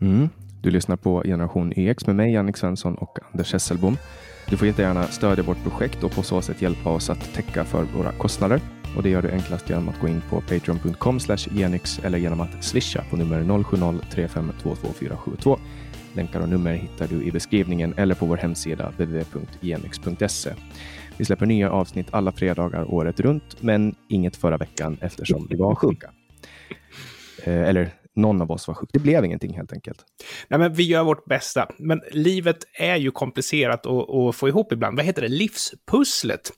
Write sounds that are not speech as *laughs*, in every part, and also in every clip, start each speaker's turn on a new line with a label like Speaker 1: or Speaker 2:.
Speaker 1: Mm. Du lyssnar på Generation EX med mig, Jannik Svensson och Anders Hesselbom. Du får jättegärna stödja vårt projekt och på så sätt hjälpa oss att täcka för våra kostnader. Och det gör du enklast genom att gå in på patreon.com genix eller genom att swisha på nummer 0703522472. Länkar och nummer hittar du i beskrivningen eller på vår hemsida www.genix.se. Vi släpper nya avsnitt alla fredagar året runt, men inget förra veckan eftersom vi var sjuka. Eh, eller någon av oss var sjuk. Det blev ingenting helt enkelt.
Speaker 2: Nej, men vi gör vårt bästa. Men livet är ju komplicerat att, att få ihop ibland. Vad heter det? Livspusslet.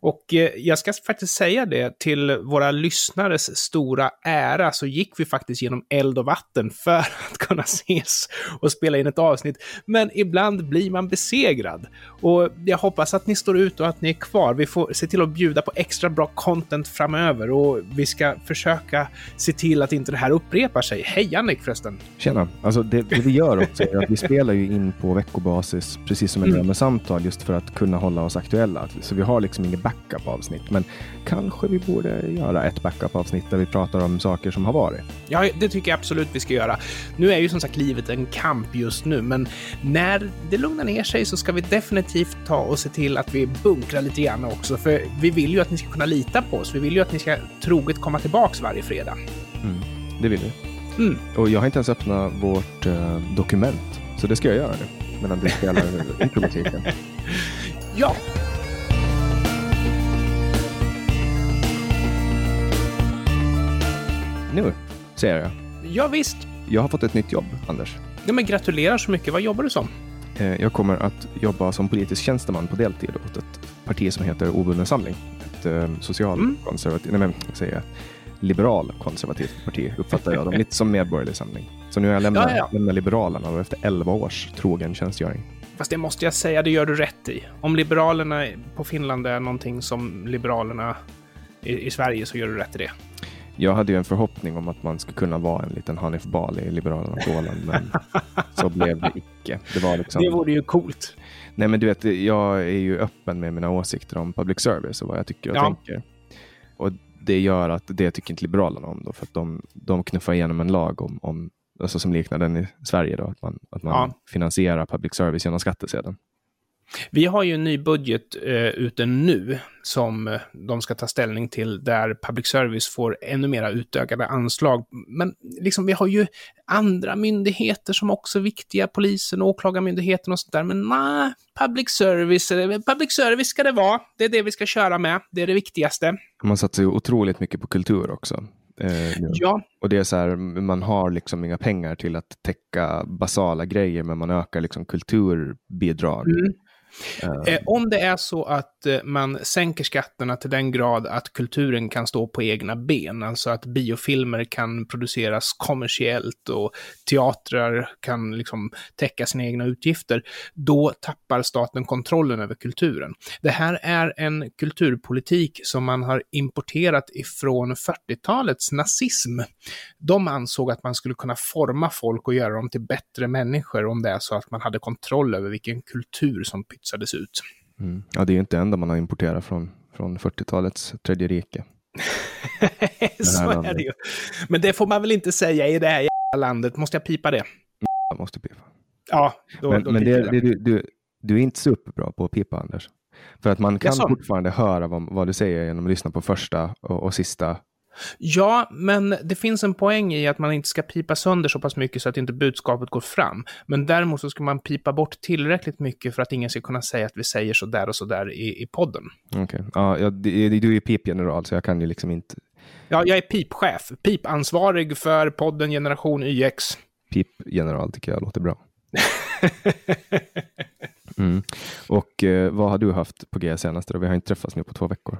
Speaker 2: Och eh, jag ska faktiskt säga det till våra lyssnares stora ära så gick vi faktiskt genom eld och vatten för *laughs* att kunna ses och spela in ett avsnitt. Men ibland blir man besegrad. Och jag hoppas att ni står ut och att ni är kvar. Vi får se till att bjuda på extra bra content framöver och vi ska försöka se till att inte det här upprepar sig. Hej Jannik förresten!
Speaker 1: Tjena! Alltså det, det vi gör också är att vi spelar ju in på veckobasis, precis som vi mm. med samtal, just för att kunna hålla oss aktuella. Så vi har liksom inget backup-avsnitt. Men kanske vi borde göra ett backup-avsnitt där vi pratar om saker som har varit.
Speaker 2: Ja, det tycker jag absolut vi ska göra. Nu är ju som sagt livet en kamp just nu, men när det lugnar ner sig så ska vi definitivt ta och se till att vi bunkrar lite grann också. För vi vill ju att ni ska kunna lita på oss. Vi vill ju att ni ska troget komma tillbaks varje fredag.
Speaker 1: Mm, det vill vi. Mm. Och jag har inte ens öppnat vårt uh, dokument, så det ska jag göra nu medan du spelar intromusiken. *laughs*
Speaker 2: ja,
Speaker 1: nu, säger jag.
Speaker 2: Ja, visst.
Speaker 1: Jag har fått ett nytt jobb, Anders.
Speaker 2: Ja, men gratulerar så mycket. Vad jobbar du som?
Speaker 1: Eh, jag kommer att jobba som politisk tjänsteman på deltid åt ett parti som heter Obunden Samling. Ett eh, socialkonservativt, mm. nej men, säga, liberal konservativt parti uppfattar jag dem. Lite som Medborgerlig Samling. Så nu har jag lämnat, ja, ja. lämnat Liberalerna och efter 11 års trogen tjänstgöring.
Speaker 2: Fast det måste jag säga, det gör du rätt i. Om Liberalerna på Finland är någonting som Liberalerna i, i Sverige så gör du rätt i det.
Speaker 1: Jag hade ju en förhoppning om att man skulle kunna vara en liten Hanif Bali i Liberalerna Polen, men *laughs* så blev det icke.
Speaker 2: Det, var liksom... det vore ju coolt.
Speaker 1: Nej, men du vet, jag är ju öppen med mina åsikter om public service och vad jag tycker och ja. tänker. Och det gör att det tycker inte Liberalerna om då, för att de, de knuffar igenom en lag om, om alltså som liknar den i Sverige då, att man, att man ja. finansierar public service genom skattesedeln.
Speaker 2: Vi har ju en ny budget eh, ute nu som eh, de ska ta ställning till där public service får ännu mera utökade anslag. Men liksom, vi har ju andra myndigheter som också är viktiga, polisen, åklagarmyndigheten och sånt där. Men nej, public service, public service ska det vara. Det är det vi ska köra med. Det är det viktigaste.
Speaker 1: Man satsar ju otroligt mycket på kultur också.
Speaker 2: Eh, ja.
Speaker 1: Och det är så här, man har liksom inga pengar till att täcka basala grejer, men man ökar liksom kulturbidrag. Mm.
Speaker 2: Eh. eh, om det är så att eh, man sänker skatterna till den grad att kulturen kan stå på egna ben, alltså att biofilmer kan produceras kommersiellt och teatrar kan liksom täcka sina egna utgifter, då tappar staten kontrollen över kulturen. Det här är en kulturpolitik som man har importerat ifrån 40-talets nazism. De ansåg att man skulle kunna forma folk och göra dem till bättre människor om det är så att man hade kontroll över vilken kultur som pytsades ut.
Speaker 1: Mm. Ja, det är ju inte det enda man har importerat från, från 40-talets tredje rike. *laughs*
Speaker 2: så är det ju. Men det får man väl inte säga i det här jävla landet. Måste jag pipa det?
Speaker 1: Jag måste pipa.
Speaker 2: Ja,
Speaker 1: då, men, då men det, det, du, du, du är inte superbra på att pipa, Anders. För att man kan fortfarande höra vad, vad, du säger genom att lyssna på första och, och sista
Speaker 2: Ja, men det finns en poäng i att man inte ska pipa sönder så pass mycket så att inte budskapet går fram. Men däremot så ska man pipa bort tillräckligt mycket för att ingen ska kunna säga att vi säger så där och så där i, i podden.
Speaker 1: Okej, okay. ja, du är ju pipgeneral så jag kan ju liksom inte...
Speaker 2: Ja, jag är pipchef. Pipansvarig för podden Generation YX.
Speaker 1: Pipgeneral tycker jag låter bra. *laughs* mm. Och eh, vad har du haft på G senaste då? Vi har inte träffats nu på två veckor.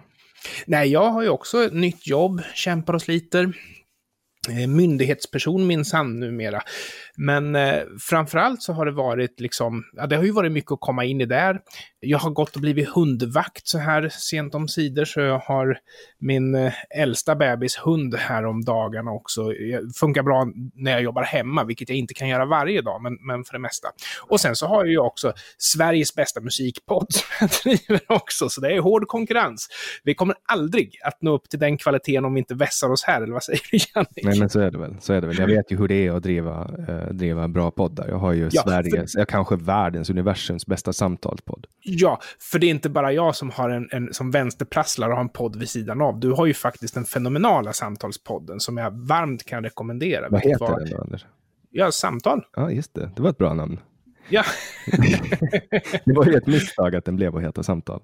Speaker 2: Nej, jag har ju också ett nytt jobb, kämpar och sliter. Eh, myndighetsperson minsann numera. Men eh, framförallt så har det varit liksom, ja, det har ju varit mycket att komma in i där. Jag har gått och blivit hundvakt så här sent om sidor, så jag har min eh, äldsta bebis hund här om dagarna också. Det funkar bra när jag jobbar hemma, vilket jag inte kan göra varje dag, men, men för det mesta. Och sen så har jag ju också Sveriges bästa musikpodd som jag *laughs* driver också, så det är hård konkurrens. Vi kommer aldrig att nå upp till den kvaliteten om vi inte vässar oss här, eller vad säger du, Janne?
Speaker 1: Nej, men så är det väl. Så är det väl. Jag vet ju hur det är att driva eh driva en bra podd där. Jag har ju ja, Sveriges, för... kanske världens, universums bästa samtalspodd.
Speaker 2: Ja, för det är inte bara jag som har en, en som vänsterprasslar och har en podd vid sidan av. Du har ju faktiskt den fenomenala samtalspodden som jag varmt kan rekommendera.
Speaker 1: Vad heter var... den då, Anders?
Speaker 2: Ja, Samtal.
Speaker 1: Ja, just det. Det var ett bra namn.
Speaker 2: Ja. *laughs*
Speaker 1: det var ju ett misstag att den blev att heta Samtal.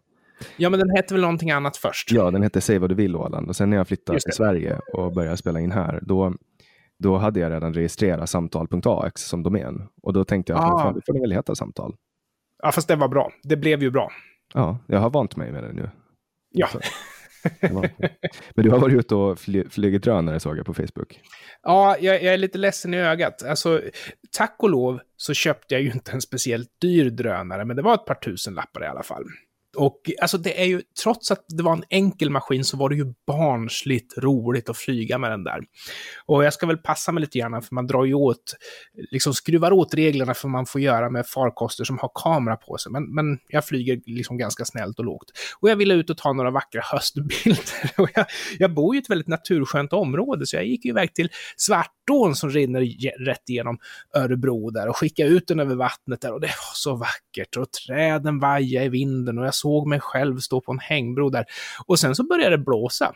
Speaker 2: Ja, men den hette väl någonting annat först?
Speaker 1: Ja, den hette Säg vad du vill Åland. Och sen när jag flyttade till Sverige och började spela in här, då, då hade jag redan registrerat samtal.ax som domän. Och då tänkte jag att ah. det får det väl heta Samtal.
Speaker 2: Ja, fast det var bra. Det blev ju bra.
Speaker 1: Ja, jag har vant mig med det nu.
Speaker 2: Ja.
Speaker 1: Men du har varit ute och fly flugit drönare såg jag på Facebook.
Speaker 2: Ja, jag, jag, är lite ledsen i ögat. Alltså, tack och lov så köpte jag ju inte en speciellt dyr drönare, men det var ett par tusen lappar i alla fall. Och alltså det är ju, trots att det var en enkel maskin så var det ju barnsligt roligt att flyga med den där. Och jag ska väl passa mig lite grann för man drar ju åt, liksom skruvar åt reglerna för man får göra med farkoster som har kamera på sig. Men, men jag flyger liksom ganska snällt och lågt. Och jag ville ut och ta några vackra höstbilder. *laughs* Och jag, jag bor ju i ett väldigt naturskönt område så jag gick ju iväg till Svartån som rinner rätt igenom Örebro där och skickade ut den över vattnet där och det var så vackert och träden vajade i vinden och jag såg mig själv stå på en hängbro där. Och sen så började det blåsa.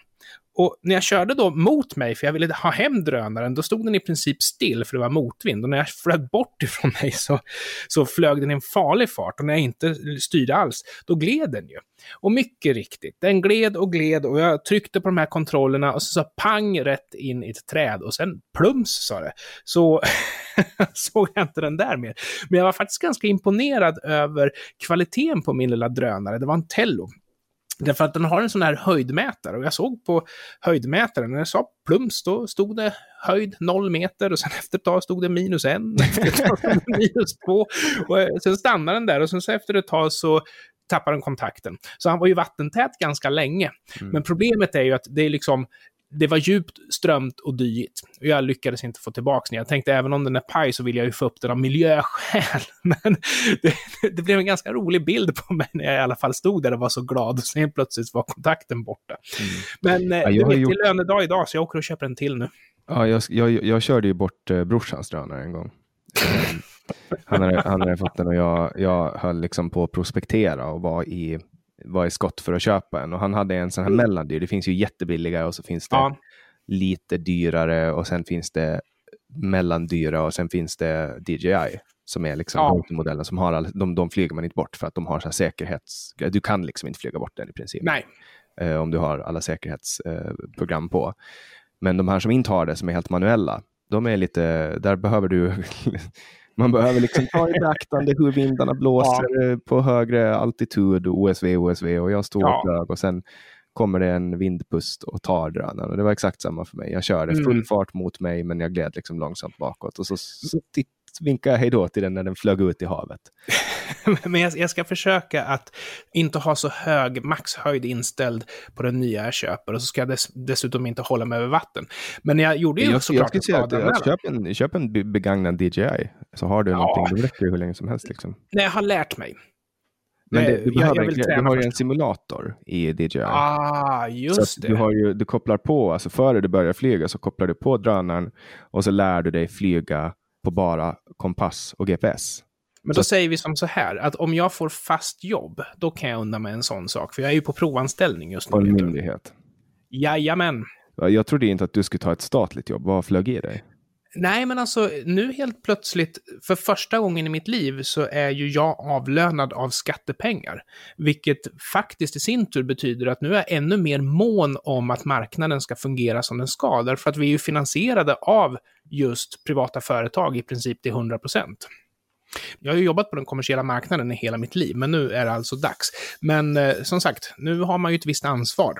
Speaker 2: Och när jag körde då mot mig, för jag ville ha hem drönaren, då stod den i princip still för det var motvind. Och när jag flög bort ifrån *laughs* mig så, så flög den i en farlig fart. Och när jag inte styrde alls, då gled den ju. Och mycket riktigt, den gled och gled och jag tryckte på de här kontrollerna och så sa pang rätt in i ett träd och sen plums sa det. Så *laughs* såg jag inte den där mer. Men jag var faktiskt ganska imponerad över kvaliteten på min lilla drönare. Det var en Tello. Därför att den har en sån här höjdmätare och jag såg på höjdmätaren, när jag sa plums, då stod det höjd 0 meter och sen *laughs* efter ett tag stod det minus 1, *laughs* efter ett tag stod det minus 2 och eh, sen stannade den där och sen så efter ett tag så tappade den kontakten. Så han var ju vattentät ganska länge. Mm. Men problemet är ju att det är liksom, det var djupt, strömt och dyrt. Och jag lyckades inte få tillbaka den. Jag tänkte även om den är paj så vill jag ju få upp den av miljöskäl. *laughs* Men det, det, blev en ganska rolig bild på mig när jag i alla fall stod där och var så glad. Och sen plötsligt var kontakten borta. Mm. Men eh, ja, det är gjort... lönedag idag så jag åker och köper en till nu.
Speaker 1: Ja, jag, jag, jag körde ju bort eh, brorsans drönare en gång. han, hade, han hade fått den och jag, jag höll liksom på att prospektera och var i var i skott för att köpa en. Och han hade en sån här mm. mellandyr. Det finns ju jättebilliga och så finns det ja. lite dyrare och sen finns det mellandyra och sen finns det DJI som är liksom ja. modellen som har all, de, de flyger man inte bort för att de har så här säkerhets... Du kan liksom inte flyga bort den i princip.
Speaker 2: Nej.
Speaker 1: Eh, om du har alla säkerhetsprogram eh, på. Men de här som inte har det, som är helt manuella, de är lite, där behöver du Man behöver liksom ta i beaktande hur vindarna blåser ja. på högre altitud, OSV, OSV och jag stod ja. och och sen kommer det en vindpust och tar drönaren. Och det var exakt samma för mig. Jag körde full mm. fart mot mig men jag gled liksom långsamt bakåt och så, så vinkade jag hej då till den när den flög ut i havet. *laughs*
Speaker 2: Men jag, jag, ska försöka att inte ha så hög maxhöjd inställd på den nya jag köper och så ska jag dess, dessutom inte hålla mig över vatten. Men jag gjorde ju jag, såklart
Speaker 1: jag skulle säga att, köp, en, köp en begagnad DJI så har du ja. någonting, då räcker det hur länge som helst. Liksom.
Speaker 2: Nej, jag har lärt mig.
Speaker 1: Men det, du, jag, jag du har ju en simulator i DJI.
Speaker 2: Ah, just det.
Speaker 1: Du, har ju, du kopplar på, alltså före du börjar flyga så kopplar du på drönaren och så lär du dig flyga på bara kompass och GPS.
Speaker 2: Men då så... säger vi som så här, att om jag får fast jobb, då kan jag undan mig en sån sak. För jag är ju på provanställning just nu.
Speaker 1: På en myndighet?
Speaker 2: Jajamän.
Speaker 1: Jag trodde inte att du skulle ta ett statligt jobb. Vad flög i dig?
Speaker 2: Nej, men alltså nu helt plötsligt, för första gången i mitt liv så är ju jag avlönad av skattepengar. Vilket faktiskt i sin tur betyder att nu är jag ännu mer mån om att marknaden ska fungera som den ska. Därför att vi är ju finansierade av just privata företag i princip till 100 procent. Jag har ju jobbat på den kommersiella marknaden i hela mitt liv, men nu är det alltså dags. Men eh, som sagt, nu har man ju ett visst ansvar.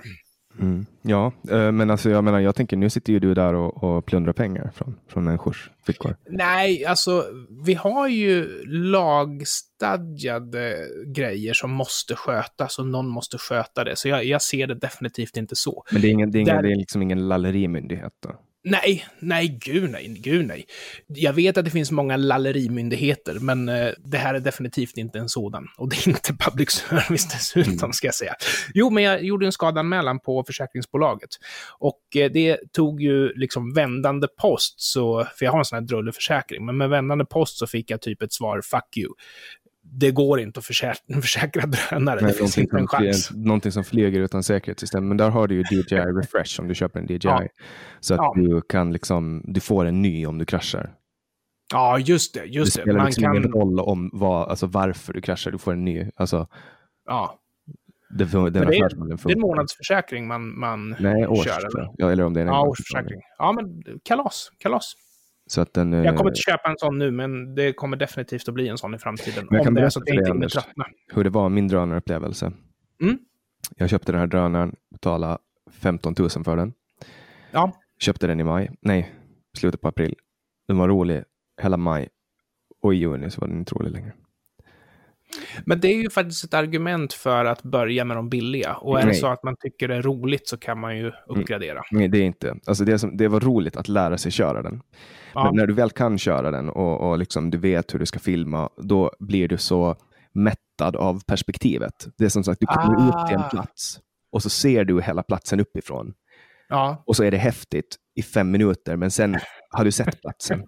Speaker 1: Mm. Ja, eh, men alltså jag menar, jag tänker nu sitter ju du där och, och plundrar pengar från, från människors fickor.
Speaker 2: Nej, alltså vi har ju lagstadgade grejer som måste skötas och någon måste sköta det. Så jag, jag ser det definitivt inte så.
Speaker 1: Men det är, ingen, det är, ingen, Där... det är liksom ingen lallerimyndighet då?
Speaker 2: Nej, nej, gud nej, gud nej. Jag vet att det finns många lallerimyndigheter, men eh, det här är definitivt inte en sådan. Och det är inte *laughs* public service dessutom, ska jag säga. Jo, men jag gjorde en skadanmälan på försäkringsbolaget. Och eh, det tog ju liksom vändande post, så, för jag har en sån här drulleförsäkring, men med vändande post så fick jag typ ett svar, fuck you det går inte att försäkra, *laughs* försäkra drönare. Nej, det finns inte en chans.
Speaker 1: någonting som flyger utan säkerhetssystem. Men där har du ju DJI *laughs* Refresh om du köper en DJI. Ja. Så att ja. du kan liksom, du får en ny om du kraschar.
Speaker 2: Ja, just det. Just
Speaker 1: det spelar Man liksom kan... ingen roll om vad, alltså varför du kraschar, du får en ny. Alltså,
Speaker 2: ja.
Speaker 1: Det, det,
Speaker 2: det, är, en månadsförsäkring man, man
Speaker 1: Nej, års, kör. Eller? Ja, eller om det är en
Speaker 2: ja, årsförsäkring. Ja, men kalas. Kalas.
Speaker 1: Så att den,
Speaker 2: jag kommer inte köpa en sån nu, men det kommer definitivt att bli en sån i framtiden. Men jag om det är så att jag inte hinner tröttna.
Speaker 1: Hur det var min drönarupplevelse.
Speaker 2: Mm.
Speaker 1: Jag köpte den här drönaren, betalade 15 000 för den.
Speaker 2: Ja.
Speaker 1: Köpte den i maj, nej, slutet på april. Den var rolig hela maj och i juni så var den inte rolig längre.
Speaker 2: Men det är ju faktiskt ett argument för att börja med de billiga. Och är Nej. det så att man tycker det är roligt så kan man ju mm. uppgradera.
Speaker 1: Nej, det är inte. Alltså det, som, det var roligt att lära sig köra den. Ja. Men när du väl kan köra den och, och liksom du vet hur du ska filma, då blir du så mättad av perspektivet. Det är som sagt, du kommer ah. ut till en plats och så ser du hela platsen uppifrån.
Speaker 2: Ja.
Speaker 1: Och så är det häftigt i fem minuter, men sen har du sett platsen.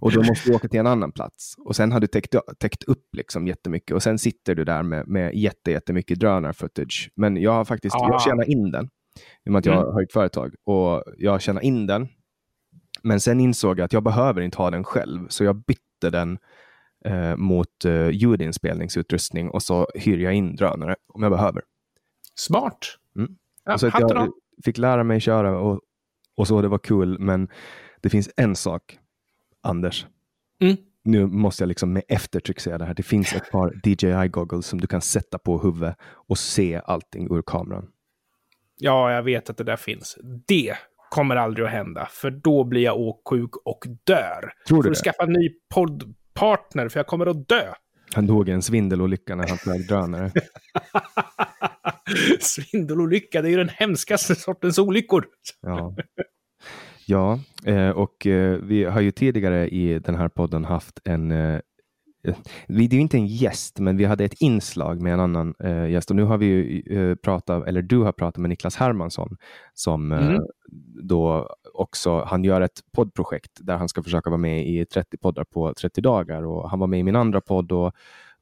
Speaker 1: och då måste du åka till en annan plats. Och sen har du täckt, täckt upp liksom jättemycket. Och sen sitter du där med, med jätte, jättemycket drönar-footage. Men jag har faktiskt, ah. jag tjänar in den. I och med att jag mm. har ett företag. Och jag tjänar in den. Men sen insåg jag att jag behöver inte ha den själv. Så jag bytte den eh, mot eh, ljudinspelningsutrustning och så hyr jag in drönare om jag behöver.
Speaker 2: Smart.
Speaker 1: Mm. Ja, så att jag fick lära mig köra och, och så, det var kul. Men det finns en sak, Anders.
Speaker 2: Mm.
Speaker 1: Nu måste jag liksom med eftertryck säga det här. Det finns ett par *laughs* DJI goggles som du kan sätta på huvudet och se allting ur kameran.
Speaker 2: Ja, jag vet att det där finns. Det kommer aldrig att hända, för då blir jag åksjuk och dör.
Speaker 1: Tror du
Speaker 2: Får du skaffa en ny poddpartner, för jag kommer att dö.
Speaker 1: Han dog i en svindelolycka när han flög drönare. *laughs* *laughs*
Speaker 2: Svindelolycka, det är ju den hemskaste sortens olyckor.
Speaker 1: ja. Ja, eh, och eh, vi har ju tidigare i den här podden haft en eh, det är ju inte en gäst, men vi hade ett inslag med en annan eh, gäst och nu har vi ju pratat, eller du har pratat med Niklas Hermansson som mm. då också, han gör ett poddprojekt där han ska försöka vara med i 30 poddar på 30 dagar och han var med i min andra podd och,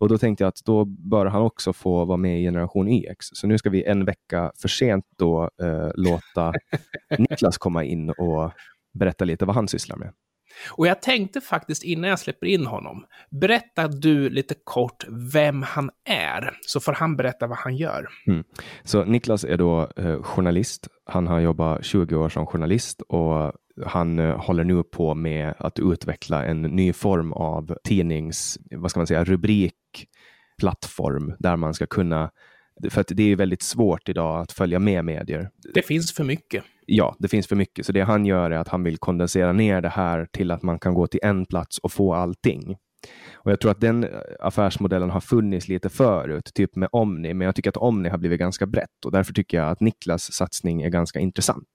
Speaker 1: och då tänkte jag att då bör han också få vara med i Generation YX. Så nu ska vi en vecka för sent då eh, låta *laughs* Niklas komma in och berätta lite vad han sysslar med.
Speaker 2: Och jag tänkte faktiskt innan jag släpper in honom, berätta du lite kort vem han är, så får han berätta vad han gör.
Speaker 1: Mm. Så Niklas är då eh, journalist. Han har jobbat 20 år som journalist och han eh, håller nu på med att utveckla en ny form av tidnings, vad ska man säga, rubrikplattform där man ska kunna för att det är väldigt svårt idag att följa med medier.
Speaker 2: Det finns för mycket
Speaker 1: ja, det finns för mycket. Så det han gör är att han vill kondensera ner det här till att man kan gå till en plats och få allting. Och Jag tror att den eh, affärsmodellen har funnits lite förut, typ med Omni, men jag tycker att Omni har blivit ganska brett och därför tycker jag att Niklas satsning är ganska intressant.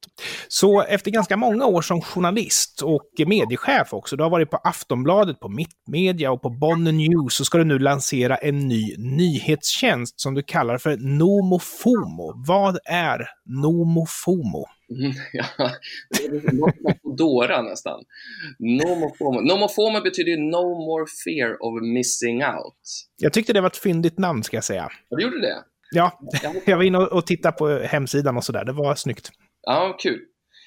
Speaker 2: Så efter ganska många år som journalist och mediechef också, du har varit på Aftonbladet, på Mittmedia och på Bonnier News, så ska du nu lansera en ny nyhetstjänst som du kallar för NomoFomo. Vad är NomoFomo?
Speaker 3: Mm, *laughs* ja, något Foodora nästan. Nomofomo betyder ju no more fear of missing out.
Speaker 2: Jag tyckte det var ett fyndigt namn, ska jag säga.
Speaker 3: Ja, du gjorde det?
Speaker 2: Ja, *laughs* jag var inne och tittade på hemsidan och sådär. Det var snyggt.
Speaker 3: Ja, kul.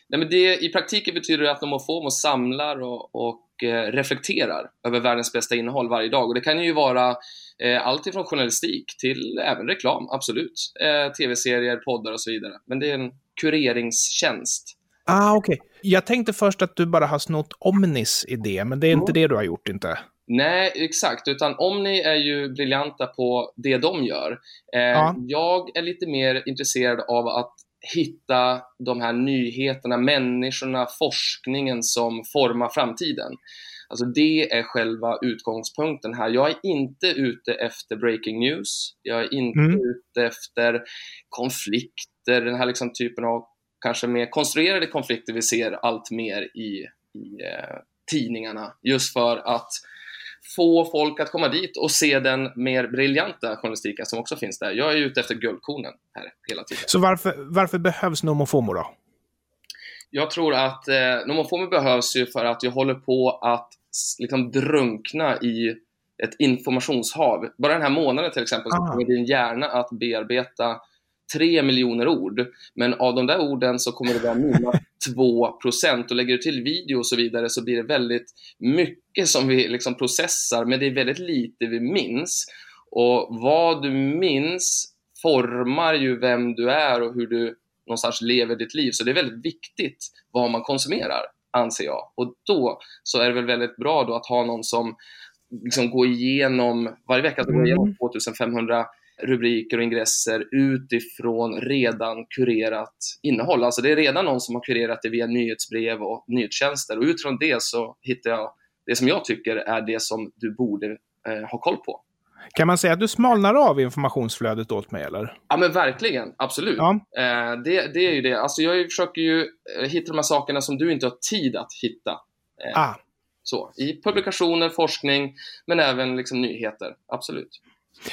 Speaker 3: Nej, men det, I praktiken betyder det att Nomofomo samlar och, och eh, reflekterar över världens bästa innehåll varje dag. Och det kan ju vara eh, allt ifrån journalistik till även reklam, absolut. Eh, Tv-serier, poddar och så vidare. Men det är en kureringstjänst.
Speaker 2: Ah, okej. Okay. Jag tänkte först att du bara har snott Omnis idé, men det är mm. inte det du har gjort, inte?
Speaker 3: Nej, exakt. Utan Omni är ju briljanta på det de gör. Eh, ja. Jag är lite mer intresserad av att hitta de här nyheterna, människorna, forskningen som formar framtiden. Alltså det är själva utgångspunkten här. Jag är inte ute efter breaking news. Jag är inte mm. ute efter konflikter, den här liksom typen av kanske mer konstruerade konflikter vi ser allt mer i, i eh, tidningarna. Just för att få folk att komma dit och se den mer briljanta journalistiken som också finns där. Jag är ute efter guldkornen här hela tiden.
Speaker 2: Så varför, varför behövs Nomofomo då?
Speaker 3: Jag tror att eh, Nomofomo behövs ju för att jag håller på att liksom drunkna i ett informationshav. Bara den här månaden till exempel så ah. kommer din hjärna att bearbeta tre miljoner ord, men av de där orden så kommer det vara mina *laughs* 2 procent och lägger du till video och så vidare så blir det väldigt mycket som vi liksom processar, men det är väldigt lite vi minns. Och vad du minns formar ju vem du är och hur du någonstans lever ditt liv, så det är väldigt viktigt vad man konsumerar, anser jag. Och då så är det väl väldigt bra då att ha någon som liksom går igenom, varje vecka går igenom 2500 mm rubriker och ingresser utifrån redan kurerat innehåll. Alltså det är redan någon som har kurerat det via nyhetsbrev och nyhetstjänster och utifrån det så hittar jag det som jag tycker är det som du borde eh, ha koll på.
Speaker 2: Kan man säga att du smalnar av informationsflödet åt mig eller?
Speaker 3: Ja men verkligen, absolut. Ja. Eh, det, det är ju det. Alltså jag försöker ju eh, hitta de här sakerna som du inte har tid att hitta. Eh, ah. Så, I publikationer, forskning, men även liksom nyheter. Absolut.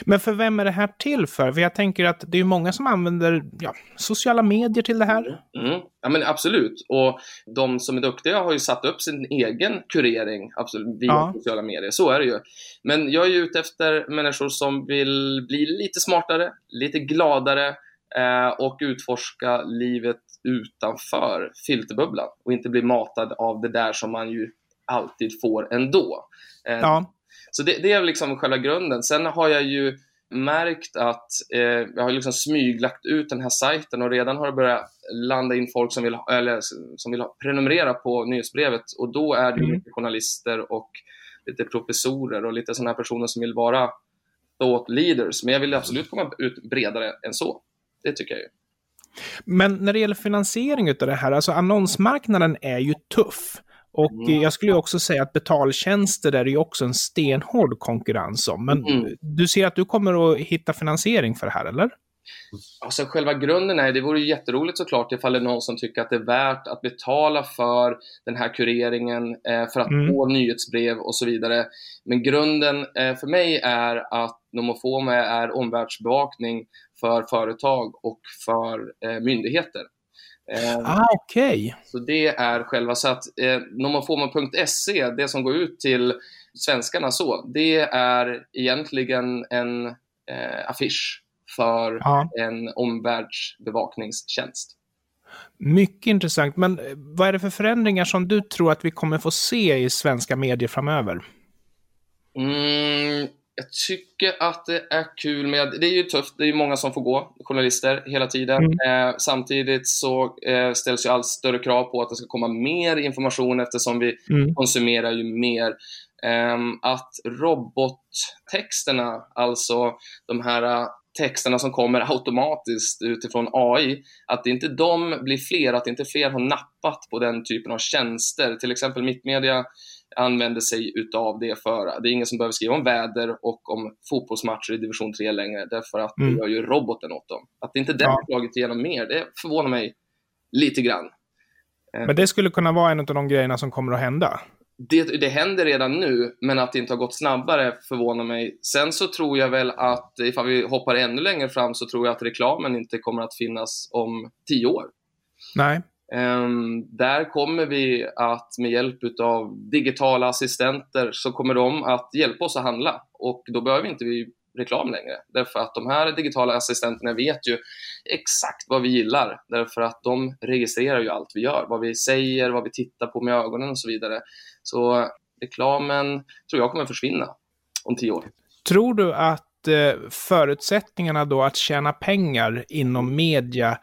Speaker 2: Men för vem är det här till för? För jag tänker att det är många som använder ja, sociala medier till det här.
Speaker 3: Mm. Ja men absolut. Och de som är duktiga har ju satt upp sin egen kurering absolut, via ja. sociala medier. Så är det ju. Men jag är ju ute efter människor som vill bli lite smartare, lite gladare eh, och utforska livet utanför filterbubblan och inte bli matad av det där som man ju alltid får ändå. Eh, ja. Så det, det, är liksom själva grunden. Sen har jag ju märkt att eh, jag har liksom smyglagt ut den här sajten och redan har det börjat landa in folk som vill, eller, som vill prenumerera på nyhetsbrevet och då är det mm. journalister och lite professorer och lite sådana här personer som vill vara thought leaders. Men jag vill absolut komma ut bredare än så. Det tycker jag ju.
Speaker 2: Men när det gäller finansiering av det här, alltså annonsmarknaden är ju tuff. Och mm. jag skulle också säga att betaltjänster är det ju också en stenhård konkurrens om. Men mm. du ser att du kommer att hitta finansiering för det här, eller?
Speaker 3: Alltså själva grunden är, det vore ju jätteroligt såklart ifall det är någon som tycker att det är värt att betala för den här kureringen, eh, för att mm. få nyhetsbrev och så vidare. Men grunden eh, för mig är att Nomofoma är omvärldsbevakning för företag och för eh, myndigheter.
Speaker 2: Eh, ah. Okay.
Speaker 3: Så det är själva, så att eh, nomofomo.se, det som går ut till svenskarna så, det är egentligen en eh, affisch för ah. en omvärldsbevakningstjänst.
Speaker 2: Mycket intressant, men eh, vad är det för förändringar som du tror att vi kommer få se i svenska medier framöver?
Speaker 3: Mm, jag tycker att det är kul med, det är ju tufft, det är ju många som får gå, journalister, hela tiden. Mm. Eh, samtidigt så eh, ställs ju allt större krav på att det ska komma mer information eftersom vi mm. konsumerar ju mer. Eh, att robottexterna, alltså de här eh, texterna som kommer automatiskt utifrån AI, att inte de blir fler, att inte fler har nappat på den typen av tjänster. Till exempel Mittmedia använder sig utav det för, det är ingen som behöver skriva om väder och om fotbollsmatcher i division 3 längre, därför att mm. det gör ju roboten åt dem. Att inte det har slagit igenom mer, det förvånar mig lite grann.
Speaker 2: Eh, men det skulle kunna vara en av de grejerna som kommer att hända?
Speaker 3: Det, det händer redan nu, men att det inte har gått snabbare förvånar mig. Sen så tror jag väl att, ifall vi hoppar ännu längre fram, så tror jag att reklamen inte kommer att finnas om tio år.
Speaker 2: Nej.
Speaker 3: Ehm, där kommer vi att med hjälp av digitala assistenter så kommer de att hjälpa oss att handla och då behöver inte vi reklam längre. Därför att de här digitala assistenterna vet ju exakt vad vi gillar. Därför att de registrerar ju allt vi gör, vad vi säger, vad vi tittar på med ögonen och så vidare. Så reklamen tror jag kommer försvinna om tio år.
Speaker 2: Tror du att eh, förutsättningarna då att tjäna pengar inom media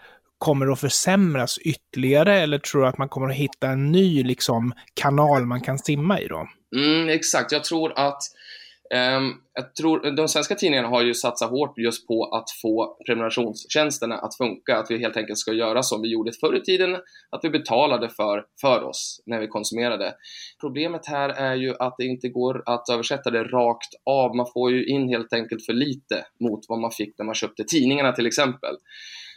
Speaker 2: kommer att försämras ytterligare eller tror du att man kommer att hitta en ny liksom, kanal man kan simma i då?
Speaker 3: Mm, exakt, jag tror att um, jag tror, de svenska tidningarna har ju satsat hårt just på att få prenumerationstjänsterna att funka, att vi helt enkelt ska göra som vi gjorde förr i tiden, att vi betalade för, för oss när vi konsumerade. Problemet här är ju att det inte går att översätta det rakt av, man får ju in helt enkelt för lite mot vad man fick när man köpte tidningarna till exempel.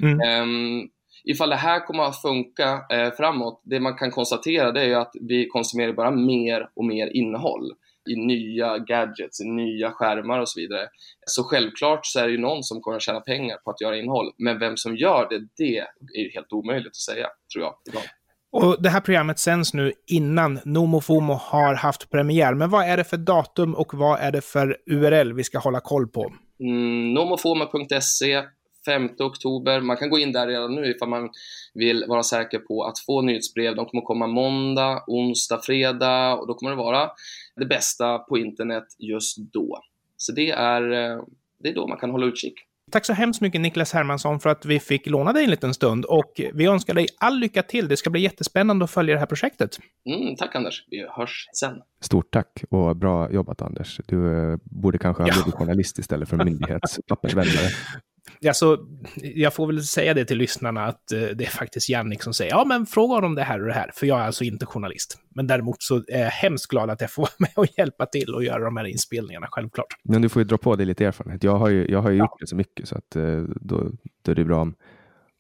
Speaker 3: Mm. Um, ifall det här kommer att funka eh, framåt, det man kan konstatera det är ju att vi konsumerar bara mer och mer innehåll i nya gadgets, i nya skärmar och så vidare. Så självklart så är det ju någon som kommer att tjäna pengar på att göra innehåll, men vem som gör det, det är ju helt omöjligt att säga, tror jag. Ibland.
Speaker 2: Och det här programmet sänds nu innan NomoFomo har haft premiär. Men vad är det för datum och vad är det för URL vi ska hålla koll på?
Speaker 3: Mm, nomofomo.se 5 oktober. Man kan gå in där redan nu ifall man vill vara säker på att få nyhetsbrev. De kommer komma måndag, onsdag, fredag och då kommer det vara det bästa på internet just då. Så det är, eh, det är då man kan hålla utkik.
Speaker 2: Tack så hemskt mycket Niklas Hermansson för att vi fick låna dig en liten stund och vi önskar dig all lycka till. Det ska bli jättespännande att följa det här projektet.
Speaker 3: Mm, tack Anders, vi hörs sen.
Speaker 1: Stort tack och bra jobbat Anders. Du eh, borde kanske ha blivit journalist istället för myndighetspappersvändare. *laughs*
Speaker 2: Alltså, jag får väl säga det till lyssnarna att eh, det är faktiskt Jannik som säger ja men fråga honom det här och det här, för jag är alltså inte journalist. Men däremot så är jag hemskt glad att jag får *laughs* vara med och hjälpa till och göra de här inspelningarna, självklart.
Speaker 1: Men du får ju dra på dig lite erfarenhet. Jag har ju, jag har ju ja. gjort det så mycket så att eh, då, då är det bra om,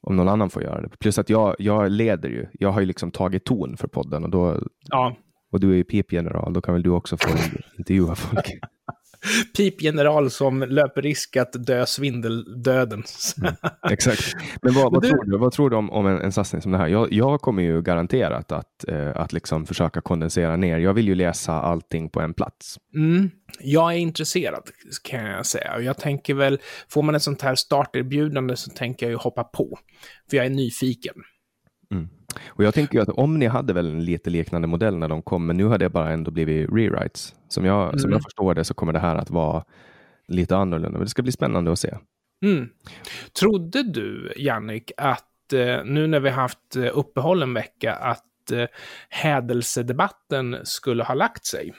Speaker 1: om någon annan får göra det. Plus att jag, jag leder ju. Jag har ju liksom tagit ton för podden och då
Speaker 2: ja.
Speaker 1: och du är ju pipgeneral, då kan väl du också få *laughs* intervjua folk. *laughs*
Speaker 2: pipgeneral som löper risk att dö svindeldöden.
Speaker 1: mm, *laughs* exakt. Men vad, vad, du... Tror du, vad tror du om, om en, en satsning som det här? Jag, jag kommer ju garanterat att, eh, att liksom försöka kondensera ner. Jag vill ju läsa allting på en plats.
Speaker 2: Mm. Jag är intresserad kan jag säga. Jag tänker väl, får man ett sånt här starterbjudande så tänker jag ju hoppa på. För jag är nyfiken.
Speaker 1: Mm. Och jag tänker att om ni hade väl en lite liknande modell när de kom, men nu har det bara ändå blivit rewrites. Som jag, mm. som jag förstår det så kommer det här att vara lite annorlunda, men det ska bli spännande att se.
Speaker 2: Mm. Trodde du, Jannik, att eh, nu när vi haft eh, uppehåll en vecka, att eh, hädelsedebatten skulle ha lagt sig?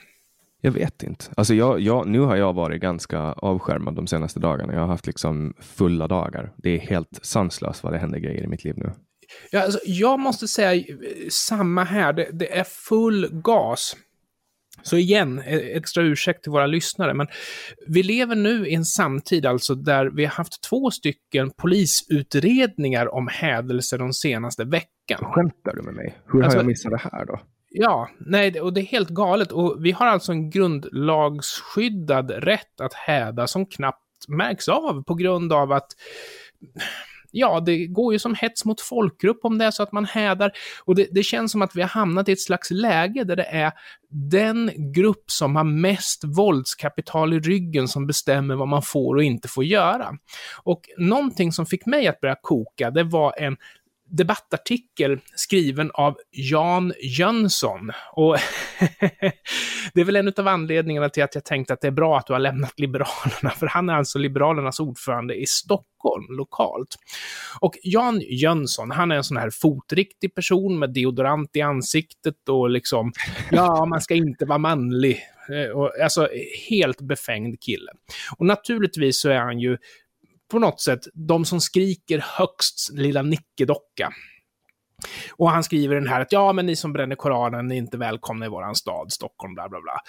Speaker 1: Jag vet inte. Alltså jag, jag, nu har jag varit ganska avskärmad de senaste dagarna. Jag har haft liksom fulla dagar. Det är helt sanslöst vad det händer grejer i mitt liv nu.
Speaker 2: Ja, alltså, jag måste säga samma här. Det, det, är full gas. Så igen, e, extra ursäkt till våra lyssnare, men vi lever nu i en samtid alltså där vi har haft två stycken polisutredningar om hädelser de senaste veckan.
Speaker 1: Skämtar du med mig? Hur alltså, har jag missat det här då?
Speaker 2: Ja, nej, och det är helt galet. Och vi har alltså en grundlagsskyddad rätt att häda som knappt märks av på grund av att ja, det går ju som hets mot folkgrupp om det är så att man hädar. Och det, det, känns som att vi har hamnat i ett slags läge där det är den grupp som har mest våldskapital i ryggen som bestämmer vad man får och inte får göra. Och någonting som fick mig att börja koka, det var en debattartikel skriven av Jan Jönsson. Och *laughs* det är väl en av anledningarna till att jag tänkte att det är bra att du har lämnat Liberalerna, för han är alltså Liberalernas ordförande i Stockholm lokalt. Och Jan Jönsson, han är en sån här fotriktig person med deodorant i ansiktet och liksom, ja, man ska inte vara manlig. Eh, alltså, helt befängd kille. Och naturligtvis så är han ju på något sätt de som skriker högst lilla nickedocka. Och han skriver den här att ja, men ni som bränner Koranen, ni är inte välkomna i våran stad, Stockholm, bla bla bla,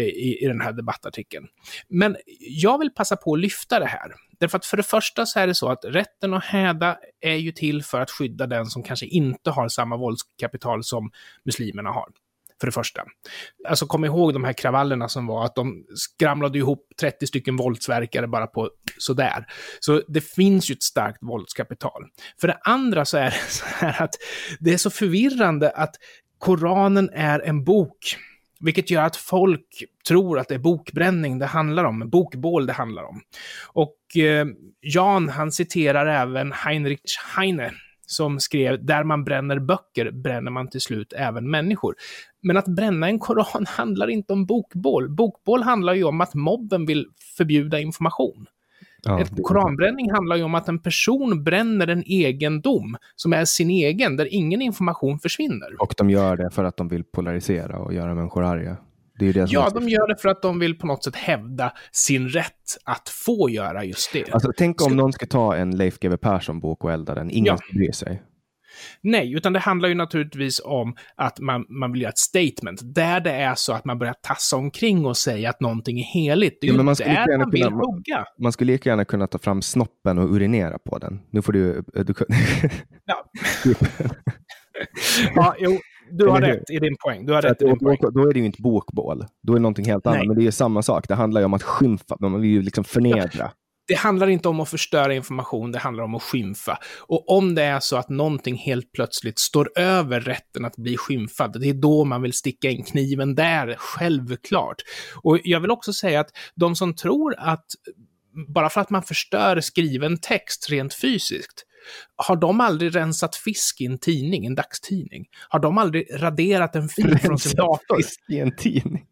Speaker 2: i, i den här debattartikeln. Men jag vill passa på att lyfta det här. Därför att för det första så är det så att rätten att häda är ju till för att skydda den som kanske inte har samma våldskapital som muslimerna har för det första. Alltså kom ihåg de här kravallerna som var, att de skramlade ihop 30 stycken våldsverkare bara på sådär. Så det finns ju ett starkt våldskapital. För det andra så är det så här att det är så förvirrande att Koranen är en bok. Vilket gör att folk tror att det är bokbränning det handlar om, bokbål det handlar om. Och eh, Jan, han citerar även Heinrich Heine, som skrev “Där man bränner böcker bränner man till slut även människor”. Men att bränna en koran *laughs* handlar inte om bokbål. Bokbål handlar ju om att mobben vill förbjuda information. Ja, Ett koranbränning handlar ju om att en person bränner en egendom som är sin egen, där ingen information försvinner.
Speaker 1: Och de gör det för att de vill polarisera och göra människor arga. Det det
Speaker 2: ja, de gör det för att de vill på något sätt hävda sin rätt att få göra just det.
Speaker 1: Alltså, tänk om någon ska ta en Leif GW Persson-bok och elda den. Ingen ja. ska bry sig.
Speaker 2: Nej, utan det handlar ju naturligtvis om att man, man vill göra ett statement där det är så att man börjar tassa omkring och säga att någonting är heligt. Det är ja, ju man där man vill kunna, hugga.
Speaker 1: Man skulle lika gärna kunna ta fram snoppen och urinera på den. Nu får du... du
Speaker 2: ja. *laughs* ja, jo, du har rätt i din poäng. Du har rätt din poäng.
Speaker 1: Då är det ju inte bokbål. Då är det någonting helt annat. Men det är ju samma sak. Det handlar ju om att skymfa. Man vill ju liksom förnedra. Ja
Speaker 2: det handlar inte om att förstöra information, det handlar om att skymfa. Och om det är så att någonting helt plötsligt står över rätten att bli skymfad, det är då man vill sticka in kniven där, självklart. Och jag vill också säga att de som tror att bara för att man förstör skriven text rent fysiskt, har de aldrig rensat fisk i en tidning, en dagstidning? Har de aldrig raderat en fil från sin dator?
Speaker 1: fisk i en tidning?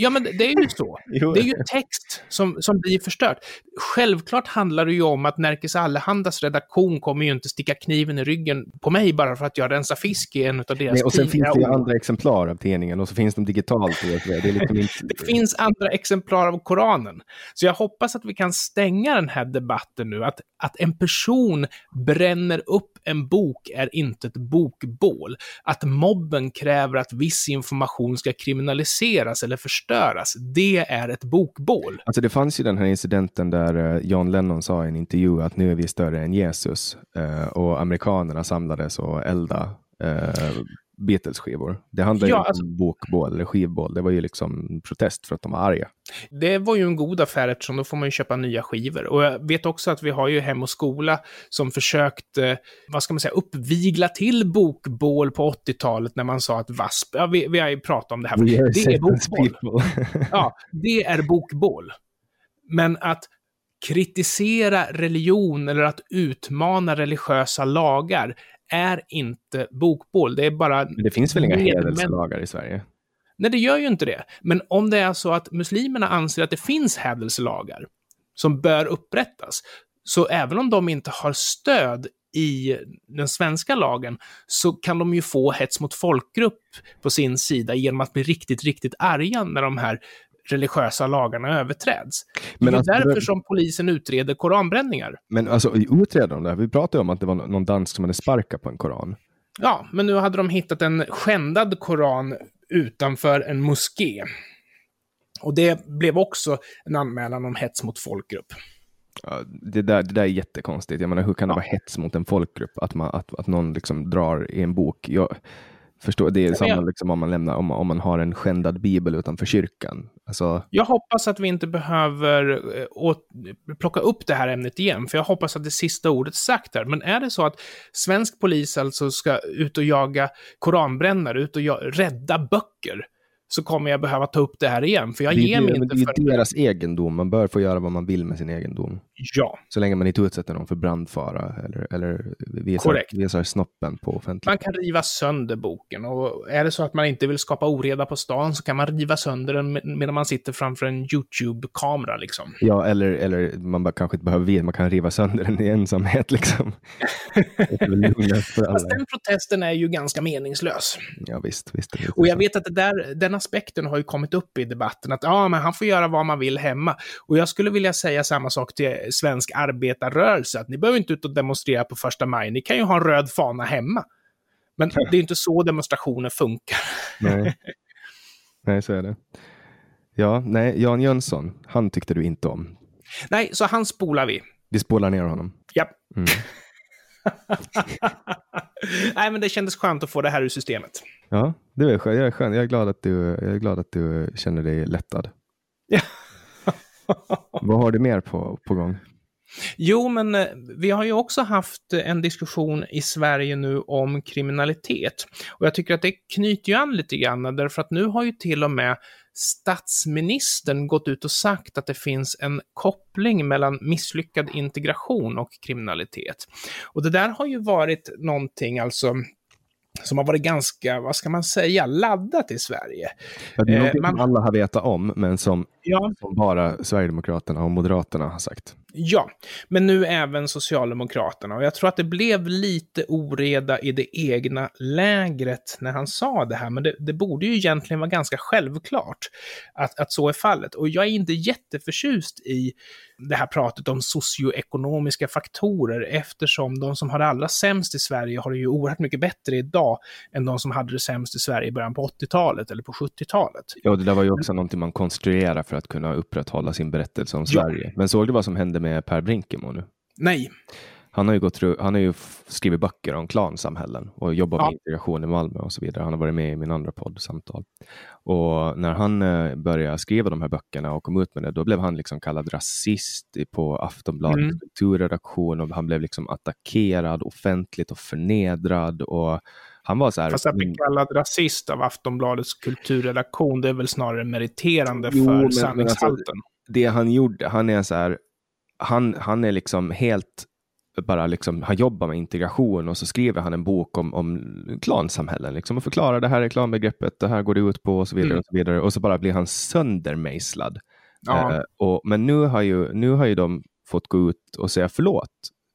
Speaker 2: Ja, men det är ju så. *laughs* det är ju text som, som blir förstört. Självklart handlar det ju om att Närkes Allehandas redaktion kommer ju inte sticka kniven i ryggen på mig bara för att jag rensar fisk i en av deras Nej,
Speaker 1: och sen finns det ju andra exemplar av tidningen och så finns de digitalt. Det,
Speaker 2: det, liksom inte... *laughs* det finns andra exemplar av Koranen. Så jag hoppas att vi kan stänga den här debatten nu, att, att en person bränner upp en bok är inte ett bokbål. Att mobben kräver att viss information ska kriminaliseras eller förstöras det är ett bokbål.
Speaker 1: Alltså det fanns ju den här incidenten där eh, John Lennon sa i en intervju att nu är vi större än Jesus eh, och amerikanerna samlades och elda eh, Beatles-skivor. Det handlade ja, ju alltså, om bokbål eller skivbål. Det var ju liksom protest för att de var arga.
Speaker 2: Det var ju en god affär eftersom då får man ju köpa nya skivor. Och jag vet också att vi har ju Hem och Skola som försökt, eh, vad ska man säga, uppvigla till bokbål på 80-talet när man sa att VASP, ja vi, vi har ju pratat om det här, det är bokbål. *laughs* ja, det är bokbål. Men att kritisera religion eller att utmana religiösa lagar är inte bokbål. Det är bara...
Speaker 1: Men det finns väl inga hädelslagar i Sverige?
Speaker 2: Nej, det gör ju inte det. Men om det är så att muslimerna anser att det finns hädelselagar som bör upprättas, så även om de inte har stöd i den svenska lagen så kan de ju få hets mot folkgrupp på sin sida genom att bli riktigt, riktigt arga när de här religiösa lagarna överträds. Men det är alltså, därför som polisen utreder koranbränningar.
Speaker 1: Men alltså utreder de det? Vi pratade om att det var någon dansk som hade sparkat på en koran.
Speaker 2: Ja, men nu hade de hittat en skändad koran utanför en moské. Och det blev också en anmälan om hets mot folkgrupp.
Speaker 1: Ja, det, där, det där är jättekonstigt. Jag menar, hur kan det ja. vara hets mot en folkgrupp? Att, man, att, att någon liksom drar i en bok. Jag, Förstå, det är samma jag... liksom om man lämnar, om, om man har en skändad bibel utanför kyrkan. Alltså...
Speaker 2: Jag hoppas att vi inte behöver äh, åt, plocka upp det här ämnet igen, för jag hoppas att det sista ordet sagt där. Men är det så att svensk polis alltså ska ut och jaga koranbrännare, ut och rädda böcker, så kommer jag behöva ta upp det här igen, för jag det, ger mig
Speaker 1: inte
Speaker 2: för...
Speaker 1: Det är deras egendom, man bör få göra vad man vill med sin egendom.
Speaker 2: Ja.
Speaker 1: Så länge man inte utsätter någon för brandfara eller, eller visar, visar snoppen på offentligt.
Speaker 2: Man kan riva sönder boken och är det så att man inte vill skapa oreda på stan så kan man riva sönder den medan man sitter framför en YouTube-kamera liksom.
Speaker 1: Ja, eller, eller man bara, kanske inte behöver man kan riva sönder den i ensamhet liksom. *laughs*
Speaker 2: Fast den protesten är ju ganska meningslös.
Speaker 1: Ja, visst. visst,
Speaker 2: och jag vet att det där, den aspekten har ju kommit upp i debatten, att ja, men han får göra vad man vill hemma. Och jag skulle vilja säga samma sak till svensk arbetarrörelse, att ni behöver inte ut och demonstrera på första maj, ni kan ju ha en röd fana hemma. Men det är inte så demonstrationer funkar.
Speaker 1: Nej, nej så är det. Ja, nej, Jan Jönsson, han tyckte du inte om.
Speaker 2: Nej, så han spolar vi.
Speaker 1: Vi spolar ner honom.
Speaker 2: Ja. Mm. *laughs* Nej, men det kändes skönt att få det här ur systemet.
Speaker 1: Ja, det är skönt. Jag är, skön. Jag är, glad, att du, jag är glad att du känner dig lättad. Ja. *laughs* Vad har du mer på, på gång?
Speaker 2: Jo, men eh, vi har ju också haft en diskussion i Sverige nu om kriminalitet. Och jag tycker att det knyter ju an lite grann, därför att nu har ju till och med statsministern gått ut och sagt att det finns en koppling mellan misslyckad integration och kriminalitet. Och det där har ju varit någonting, alltså, som har varit ganska, vad ska man säga, laddat i Sverige.
Speaker 1: Det är något eh, man... alla har vetat om, men som, ja. som, bara Sverigedemokraterna och Moderaterna har sagt.
Speaker 2: Ja, men nu även Socialdemokraterna. Och jag tror att det blev lite oreda i det egna lägret när han sa det här. Men det, det borde ju egentligen vara ganska självklart att, att så är fallet. Och jag är inte jätteförtjust i det här pratet om socioekonomiska faktorer eftersom de som har det allra sämst i Sverige har det ju oerhört mycket bättre idag än de som hade det sämst i Sverige i början på 80-talet eller på 70-talet.
Speaker 1: Ja, det där var ju också någonting man konstruerar för att kunna upprätthålla sin berättelse om Sverige. Ja. Men såg du vad som hände med Per Brinkemo nu?
Speaker 2: Nej.
Speaker 1: Han har ju, gått han har ju skrivit böcker om klansamhällen och jobbat ja. med integration i Malmö och så vidare. Han har varit med i min andra podd, Samtal. Och när han eh, började skriva de här böckerna och kom ut med det, då blev han liksom kallad rasist på Aftonbladets mm. kulturredaktion och han blev liksom attackerad offentligt och förnedrad. Och han var så här,
Speaker 2: Fast att bli kallad rasist av Aftonbladets kulturredaktion, det är väl snarare meriterande jo, för alltså, sanningshalten. Alltså,
Speaker 1: det han gjorde, han är så här, han, han är liksom helt bara liksom, han jobbar med integration och så skriver han en bok om, om klansamhällen liksom, och förklarar det här är klanbegreppet, det här går det ut på och så vidare. Mm. Och så vidare och så bara blir han söndermejslad. Ja. Eh, och, men nu har, ju, nu har ju de fått gå ut och säga förlåt.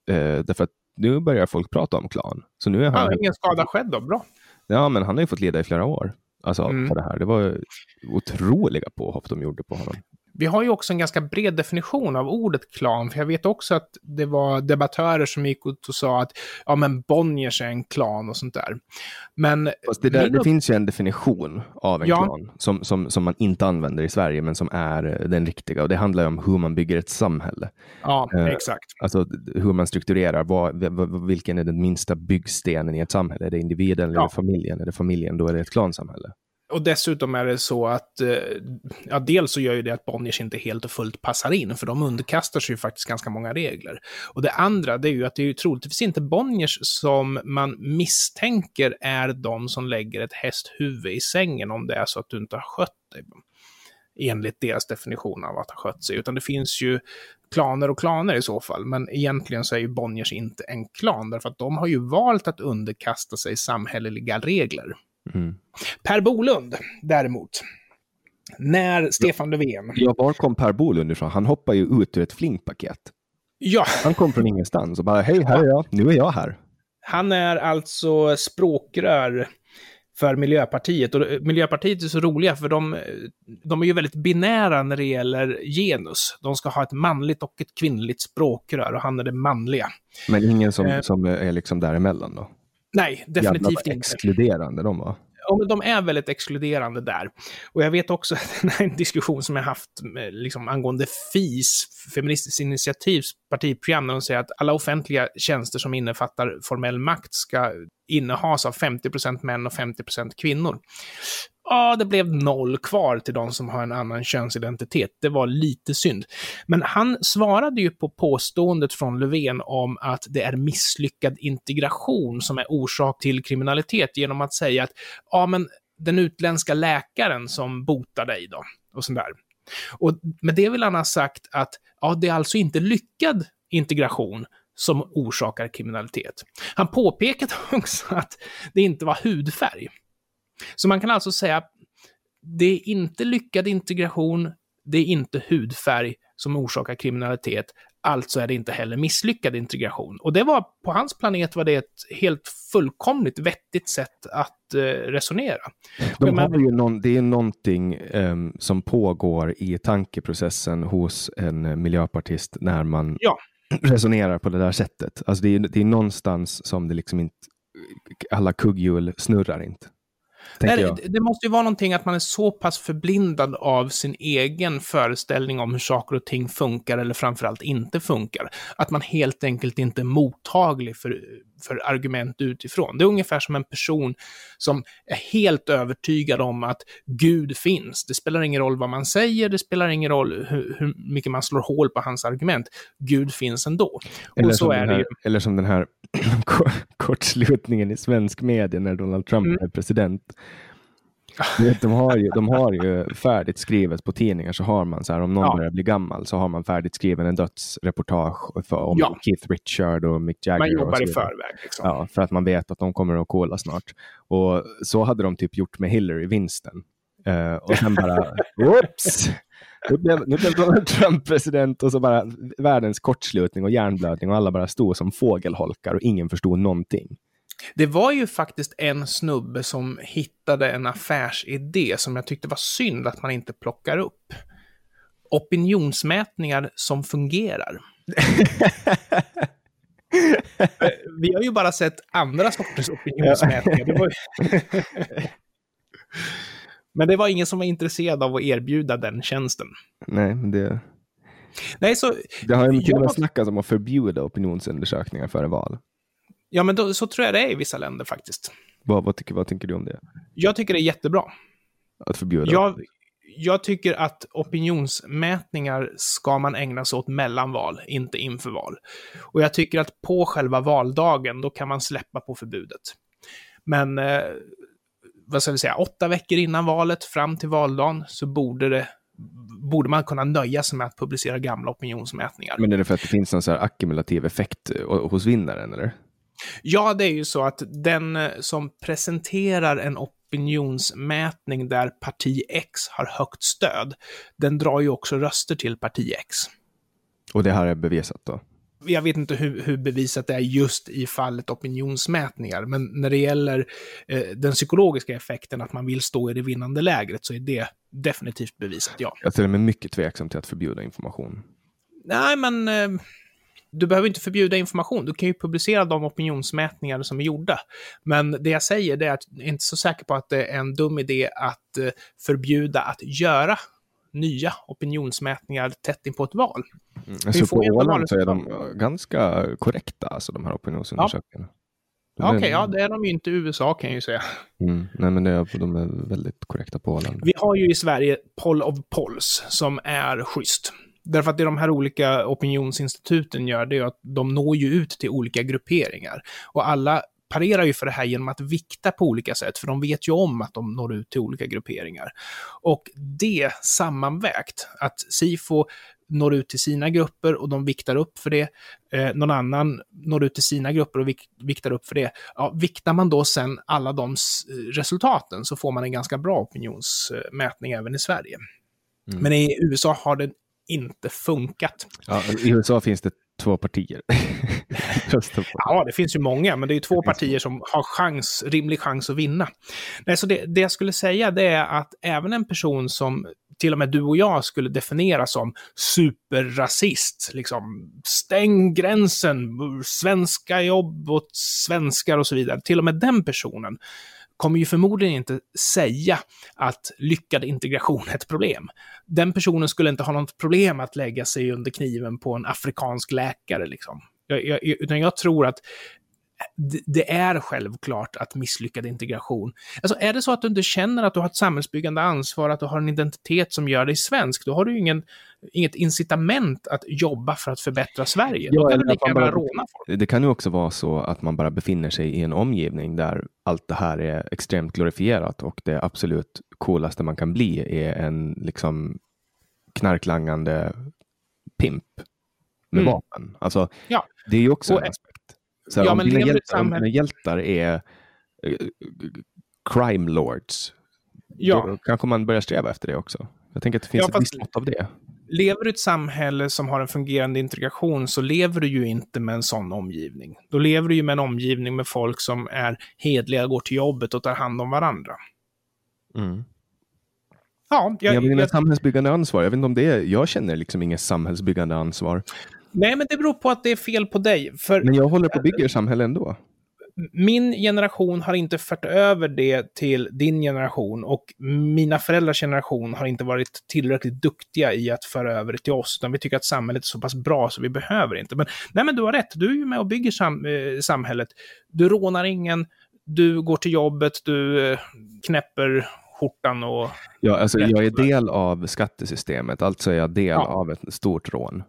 Speaker 1: Eh, därför att nu börjar folk prata om klan. Så nu är han...
Speaker 2: Ja, ingen skada skedd då, bra.
Speaker 1: Ja, men han har ju fått leda i flera år. Alltså, mm. på det här. Det var otroliga påhopp de gjorde på honom.
Speaker 2: Vi har ju också en ganska bred definition av ordet klan, för jag vet också att det var debattörer som gick ut och sa att ja, men Bonniers är en klan och sånt där. Men...
Speaker 1: Fast det, där, det finns ju en definition av en ja. klan som, som, som man inte använder i Sverige, men som är eh, den riktiga. Och det handlar ju om hur man bygger ett samhälle.
Speaker 2: Ja, eh, exakt.
Speaker 1: Alltså hur man strukturerar, vad, vilken är den minsta byggstenen i ett samhälle? Är det individen eller ja. familjen? Är det familjen, då är det ett klansamhälle.
Speaker 2: Och dessutom är det så att, eh, ja, dels så gör ju det att Bonniers inte helt och fullt passar in, för de underkastar sig ju faktiskt ganska många regler. Och det andra, det är ju att det är ju troligtvis inte Bonniers som man misstänker är de som lägger ett hästhuvud i sängen om det är så att du inte har skött dig. Enligt deras definition av att ha skött sig, utan det finns ju klaner och klaner i så fall. Men egentligen så är ju Bonniers inte en klan, därför att de har ju valt att underkasta sig samhälleliga regler. Mm. Per Bolund, däremot. När Stefan Löfven...
Speaker 1: Ja, var kom Per Bolund ifrån? Han hoppar ju ut ur ett flingpaket.
Speaker 2: Ja.
Speaker 1: Han kom från ingenstans och bara, hej, här är jag, nu är jag här.
Speaker 2: Han är alltså språkrör för Miljöpartiet. Och Miljöpartiet är så roliga för de, de är ju väldigt binära när det gäller genus. De ska ha ett manligt och ett kvinnligt språkrör och han är det manliga.
Speaker 1: Men ingen som, eh, som är liksom däremellan då?
Speaker 2: Nej, definitivt inte.
Speaker 1: exkluderande de var.
Speaker 2: Ja, men de är väldigt exkluderande där. Och jag vet också *laughs* en diskussion som jag haft liksom, angående FIS, Feministiskt initiativs partiprogram, när de säger att alla offentliga tjänster som innefattar formell makt ska innehas av 50% män och 50% kvinnor ja, det blev noll kvar till de som har en annan könsidentitet. Det var lite synd. Men han svarade ju på påståendet från Löfven om att det är misslyckad integration som är orsak till kriminalitet genom att säga att ja, men den utländska läkaren som botar dig då, och sådär. där. Och med det vill han ha sagt att ja, det är alltså inte lyckad integration som orsakar kriminalitet. Han påpekade *laughs* också att det inte var hudfärg. Så man kan alltså säga att det är inte lyckad integration, det är inte hudfärg som orsakar kriminalitet, alltså är det inte heller misslyckad integration. Och det var, på hans planet var det ett helt fullkomligt vettigt sätt att eh, resonera.
Speaker 1: De har ju någon, det är någonting um, som pågår i tankeprocessen hos en miljöpartist när man ja. Resonerar på det där sättet. Alltså det är, det är någonstans som det liksom inte, alla kugghjul snurrar inte.
Speaker 2: Nej, det måste ju vara någonting att man är så pass förblindad av sin egen föreställning om hur saker och ting funkar eller framförallt inte funkar. Att man helt enkelt inte är mottaglig för, för argument utifrån. Det är ungefär som en person som är helt övertygad om att Gud finns. Det spelar ingen roll vad man säger, det spelar ingen roll hur, hur mycket man slår hål på hans argument. Gud finns ändå.
Speaker 1: Eller, och så är här, det eller som den här *clears throat* kortslutningen i svensk media när Donald Trump mm. är president. De, har ju, de har ju färdigt skrivet på tidningar så har man så här om någon ja. börjar bli gammal så har man färdigt skriven en dödsreportage för, om ja. Keith Richard och Mick Jagger.
Speaker 2: Man jobbar i förväg. Liksom.
Speaker 1: Ja, för att man vet att de kommer att kola snart. Och så hade de typ gjort med Hillary-vinsten. Uh, och sen bara, *laughs* whoops! nu, blev, nu blev Donald Trump president och så bara världens kortslutning och hjärnblödning och alla bara stod som fågelholkar och ingen förstod någonting.
Speaker 2: Det var ju faktiskt en snubbe som hittade en affärsidé som jag tyckte var synd att man inte plockar upp. Opinionsmätningar som fungerar. *laughs* Vi har ju bara sett andra sorters opinionsmätningar. Det var... *laughs* men det var ingen som var intresserad av att erbjuda den tjänsten.
Speaker 1: Nej, men det...
Speaker 2: Nej, så...
Speaker 1: Det har ju till och med snackats om att förbjuda opinionsundersökningar före val.
Speaker 2: Ja, men då, så tror jag det är i vissa länder faktiskt.
Speaker 1: Vad, vad, tycker, vad tänker du om det?
Speaker 2: Jag tycker det är jättebra.
Speaker 1: Att förbjuda?
Speaker 2: Jag, jag tycker att opinionsmätningar ska man ägna sig åt mellan val, inte inför val. Och jag tycker att på själva valdagen, då kan man släppa på förbudet. Men, eh, vad ska vi säga, åtta veckor innan valet, fram till valdagen, så borde det borde man kunna nöja sig med att publicera gamla opinionsmätningar.
Speaker 1: Men är det för att det finns någon så här ackumulativ effekt eh, hos vinnaren, eller?
Speaker 2: Ja, det är ju så att den eh, som presenterar en opinionsmätning där parti X har högt stöd, den drar ju också röster till parti X.
Speaker 1: Och det här är bevisat då?
Speaker 2: Jag vet inte hur, hur bevisat det är just i fallet opinionsmätningar, men när det gäller eh, den psykologiska effekten att man vill stå i det vinnande lägret så är det definitivt bevisat, ja.
Speaker 1: Jag ställer mig mycket tveksam till att förbjuda information.
Speaker 2: Nej, men eh, du behöver inte förbjuda information. Du kan ju publicera de opinionsmätningar som är gjorda. Men det jag säger är att jag är inte så säker på att det är en dum idé att eh, förbjuda att göra nya opinionsmätningar tätt in på ett val.
Speaker 1: Mm. Så på Åland så är de ganska korrekta, alltså de här opinionsundersökningarna.
Speaker 2: Ja. Okej, okay, ja det är de ju inte i USA kan jag ju säga.
Speaker 1: Mm, nej, men är, de är väldigt korrekta på Åland.
Speaker 2: Vi har ju i Sverige Poll of Polls som är schysst. Därför att det de här olika opinionsinstituten gör, det är att de når ju ut till olika grupperingar. Och alla parerar ju för det här genom att vikta på olika sätt, för de vet ju om att de når ut till olika grupperingar. Och det sammanvägt, att SIFO når ut till sina grupper och de viktar upp för det. Eh, någon annan når ut till sina grupper och vik viktar upp för det. Ja, viktar man då sen alla de resultaten så får man en ganska bra opinionsmätning även i Sverige. Mm. Men i USA har det inte funkat.
Speaker 1: Ja, I USA finns det två partier. *laughs*
Speaker 2: ja, det finns ju många, men det är två partier som har chans, rimlig chans att vinna. Nej, så det, det jag skulle säga det är att även en person som till och med du och jag skulle definiera som superrasist, liksom stäng gränsen, svenska jobb åt svenskar och så vidare, till och med den personen kommer ju förmodligen inte säga att lyckad integration är ett problem. Den personen skulle inte ha något problem att lägga sig under kniven på en afrikansk läkare. Liksom. Jag, jag, utan jag tror att det är självklart att misslyckad integration... Alltså är det så att du inte känner att du har ett samhällsbyggande ansvar, att du har en identitet som gör dig svensk, då har du ingen, inget incitament att jobba för att förbättra Sverige. Ja, då kan du lika gärna råna
Speaker 1: folk. Det kan ju också vara så att man bara befinner sig i en omgivning där allt det här är extremt glorifierat och det absolut coolaste man kan bli är en liksom knarklangande pimp med mm. vapen. Alltså, ja. det är ju också och, en aspekt. Så ja, om, dina hjältar, om dina hjältar är uh, crime lords, ja. då kanske man börjar sträva efter det också. Jag tänker att det finns ja, ett visst mått av det.
Speaker 2: Lever du i ett samhälle som har en fungerande integration så lever du ju inte med en sån omgivning. Då lever du ju med en omgivning med folk som är hedliga, går till jobbet och tar hand om varandra.
Speaker 1: Mm. Ja, jag, menar jag, samhällsbyggande ansvar. Jag vet inte om det är, jag känner liksom inget samhällsbyggande ansvar.
Speaker 2: Nej, men det beror på att det är fel på dig. För,
Speaker 1: men jag håller på att bygga samhälle ändå.
Speaker 2: Min generation har inte fört över det till din generation och mina föräldrars generation har inte varit tillräckligt duktiga i att föra över det till oss, utan vi tycker att samhället är så pass bra så vi behöver inte. Men, nej, men du har rätt, du är ju med och bygger sam eh, samhället. Du rånar ingen, du går till jobbet, du eh, knäpper skjortan och...
Speaker 1: Ja, alltså jag är del av skattesystemet, alltså är jag del ja. av ett stort rån.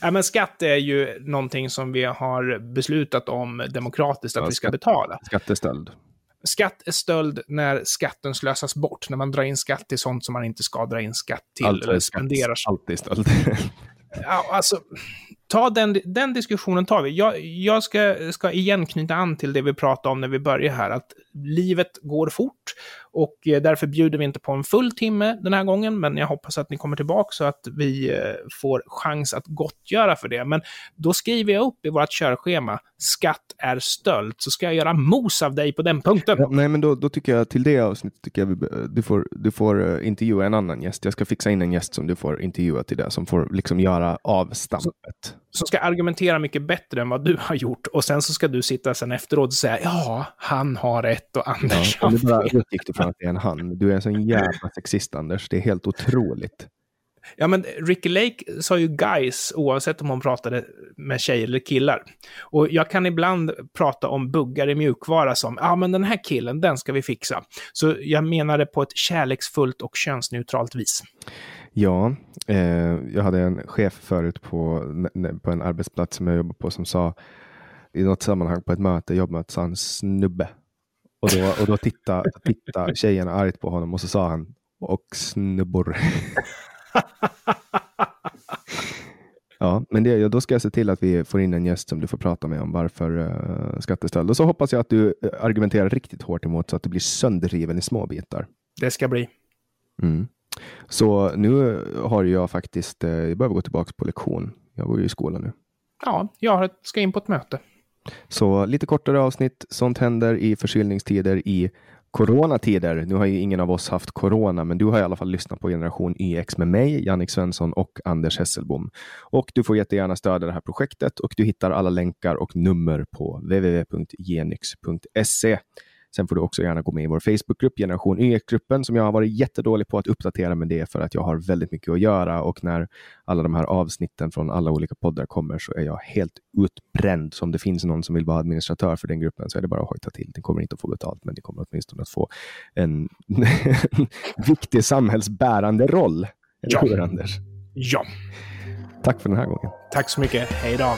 Speaker 2: Ja, men skatt är ju någonting som vi har beslutat om demokratiskt att ja, vi ska betala.
Speaker 1: Skattestöld.
Speaker 2: Skatt är stöld när skatten slösas bort, när man drar in skatt till sånt som man inte ska dra in skatt till. Allt eller spenderar.
Speaker 1: Alltid stöld. *laughs*
Speaker 2: ja, alltså, ta den, den diskussionen tar vi. Jag, jag ska, ska igen knyta an till det vi pratade om när vi började här, att livet går fort och eh, därför bjuder vi inte på en full timme den här gången, men jag hoppas att ni kommer tillbaka så att vi eh, får chans att gottgöra för det. Men då skriver jag upp i vårt körschema, skatt är stöld, så ska jag göra mos av dig på den punkten.
Speaker 1: Ja, nej, men då, då, tycker jag till det avsnittet tycker jag vi, du får, du får eh, intervjua en annan gäst. Jag ska fixa in en gäst som du får intervjua till det, som får liksom göra avstampet
Speaker 2: som ska argumentera mycket bättre än vad du har gjort och sen så ska du sitta sen efteråt och säga ja, han har rätt och Anders ja,
Speaker 1: har fel. Bara utgick du från att det är en han. Du är en sån jävla sexist, Anders. Det är helt otroligt.
Speaker 2: Ja, men Ricky Lake sa ju guys oavsett om hon pratade med tjejer eller killar. Och jag kan ibland prata om buggar i mjukvara som, ja men den här killen, den ska vi fixa. Så jag menar det på ett kärleksfullt och könsneutralt vis.
Speaker 1: Ja, eh, jag hade en chef förut på, på en arbetsplats som jag jobbade på som sa i något sammanhang på ett möte, jobbmöte, sa han snubbe. Och då, och då tittade, tittade tjejerna argt på honom och så sa han och snubbor. *laughs* ja, men det, då ska jag se till att vi får in en gäst som du får prata med om varför uh, skattestöld. Och så hoppas jag att du eh, argumenterar riktigt hårt emot så att du blir sönderriven i små bitar.
Speaker 2: Det ska bli.
Speaker 1: Mm. Så nu har jag faktiskt, eh, jag behöver gå tillbaka på lektion. Jag går ju i skolan nu.
Speaker 2: Ja, jag ska in på ett möte.
Speaker 1: Så lite kortare avsnitt. Sånt händer i förkylningstider i coronatider. Nu har ju ingen av oss haft corona, men du har i alla fall lyssnat på Generation YX med mig, Jannik Svensson och Anders Hesselbom. Och du får jättegärna stödja det här projektet och du hittar alla länkar och nummer på www.genyx.se. Sen får du också gärna gå med i vår Facebookgrupp, Generation Y-gruppen, som jag har varit jättedålig på att uppdatera med det för att jag har väldigt mycket att göra och när alla de här avsnitten från alla olika poddar kommer så är jag helt utbränd. Så om det finns någon som vill vara administratör för den gruppen så är det bara att hojta till. Den kommer inte att få betalt, men det kommer åtminstone att få en *laughs* viktig samhällsbärande roll. Eller ja. hur, Anders?
Speaker 2: Ja.
Speaker 1: Tack för den här gången.
Speaker 2: Tack så mycket. Hej då.